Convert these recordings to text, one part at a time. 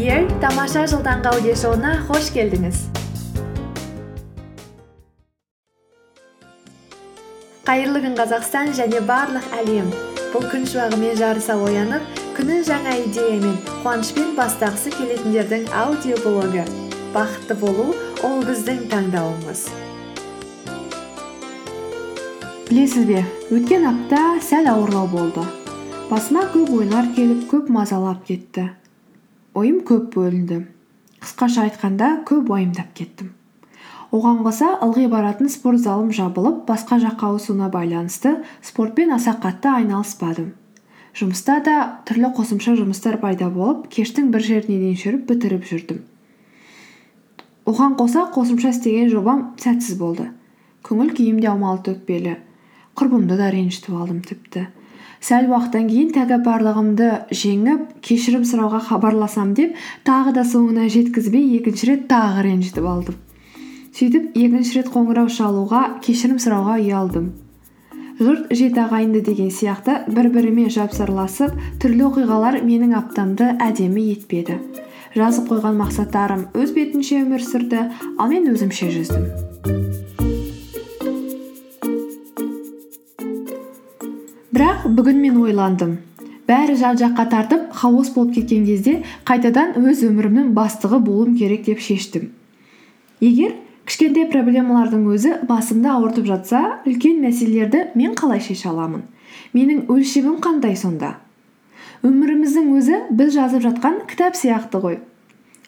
Ер тамаша жыл таңғы аудиошоуына қош келдіңіз қайырлы күн қазақстан және барлық әлем бұл күн шуағымен жарыса оянып күнін жаңа идеямен қуанышпен бастағысы келетіндердің аудиоблогы бақытты болу ол біздің таңдауымыз білесіз бе өткен апта сәл ауырлау болды басыма көп ойлар келіп көп мазалап кетті ойым көп бөлінді. Қысқаша айтқанда көп уайымдап кеттім. Оған қоса ылғи баратын спорт залым жабылып басқа жаққа ауысуына байланысты спортпен аса қатты айналыспадым. Жұмыста да түрлі қосымша жұмыстар пайда болып кештің бір жеріне дейін жүріп бітіріп жүрдім. Оған қоса қосымша істеген жобам сәтсіз болды. Көңіл күйім де аумалы төкпелі. Құрбымды да ренжітіп алдым тіпті. Сәл уақыттан кейін тәкаппарлығымды жеңіп кешірім сұрауға хабарласам деп тағы да соңына жеткізбей екінші рет тағы ренжітіп алдым. Сөйтіп екінші рет қоңырау шалуға кешірім сұрауға ұялдым жұрт жеті ағайынды деген сияқты бір бірімен жапсарласып түрлі оқиғалар менің аптамды әдемі етпеді. Жазып қойған мақсаттарым өз бетінше өмір сүрді ал мен өзімше жүздім. Бірақ бүгін мен ойландым. Бәрі жан жаққа тартып хаос болып кеткен кезде қайтадан өз өмірімнің бастығы болуым керек деп шештім. Егер кішкентай проблемалардың өзі басымды ауыртып жатса үлкен мәселелерді мен қалай шеше аламын? Менің өлшемім қандай сонда? Өміріміздің өзі біз жазып жатқан кітап сияқты ғой.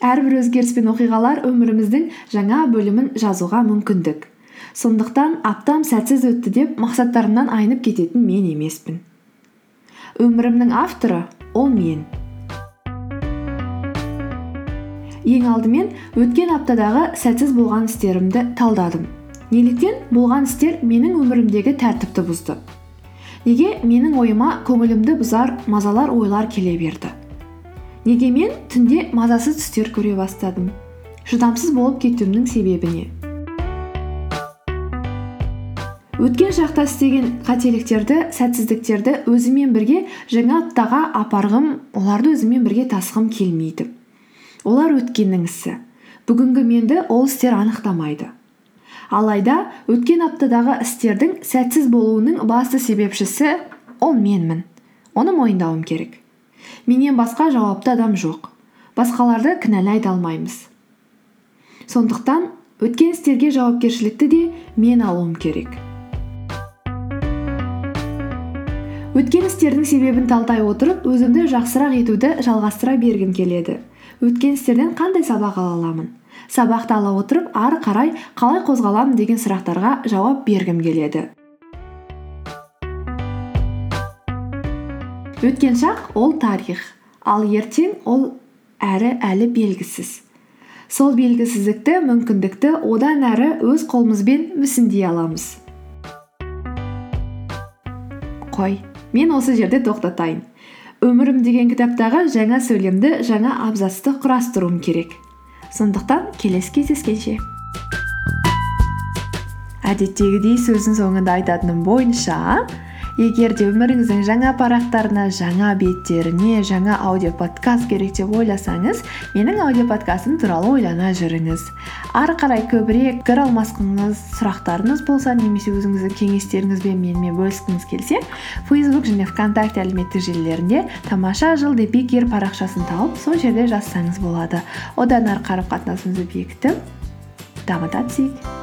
Әрбір өзгеріс пен оқиғалар өміріміздің жаңа бөлімін жазуға мүмкіндік. Сондықтан аптам сәтсіз өтті деп мақсаттарымнан айнып кететін мен емеспін. Өмірімнің авторы ол мен. Ең алдымен өткен аптадағы сәтсіз болған істерімді талдадым. Неліктен болған істер менің өмірімдегі тәртіпті бұзды. Неге менің ойыма көңілімді бұзар мазалар ойлар келе берді? Неге мен түнде мазасыз түстер көре бастадым? Шыдамсыз болып кетуімнің себебі не? Өткен шақта істеген қателіктерді сәтсіздіктерді өзімен бірге жаңа аптаға апарғым оларды өзімен бірге тасқым келмейді. Олар өткеннің ісі. Бүгінгі менді ол істер анықтамайды. Алайда өткен аптадағы істердің сәтсіз болуының басты себепшісі ол менмін. Оны мойындауым керек. Менен басқа жауапты адам жоқ. Басқаларды кінәлай да алмаймыз. Сондықтан өткен істерге жауапкершілікті де мен алуым керек. Өткен істердің себебін талдай отырып өзімді жақсырақ етуді жалғастыра бергім келеді. Өткен істерден қандай сабақ ала аламын? Сабақты ала отырып ары қарай қалай қозғаламын деген сұрақтарға жауап бергім келеді. Өткен шақ ол тарих ал ертең ол әрі әлі белгісіз. Сол белгісіздікті мүмкіндікті одан әрі өз қолымызбен мүсіндей аламыз. Қой. Мен осы жерде тоқтатайын. Өмірім деген кітаптағы жаңа сөйлемді жаңа абзацты құрастыруым керек. Сондықтан келесі кездескенше. Әдеттегідей сөздің соңында айтатыным бойынша егер де өміріңіздің жаңа парақтарына жаңа беттеріне жаңа аудиоподкаст керек деп ойласаңыз менің аудиоподкастым туралы ойлана жүріңіз. Ары қарай көбірек пікір алмасқыңыз сұрақтарыңыз болса немесе өзіңіздің кеңестеріңізбен менімен бөліскіңіз келсе фейсбук және вконтакте әлеуметтік желілерінде тамаша жыл депикер парақшасын тауып сол жерде жазсаңыз болады. Одан ары қарым қатынасымызды бекітіп дамыта түсейік.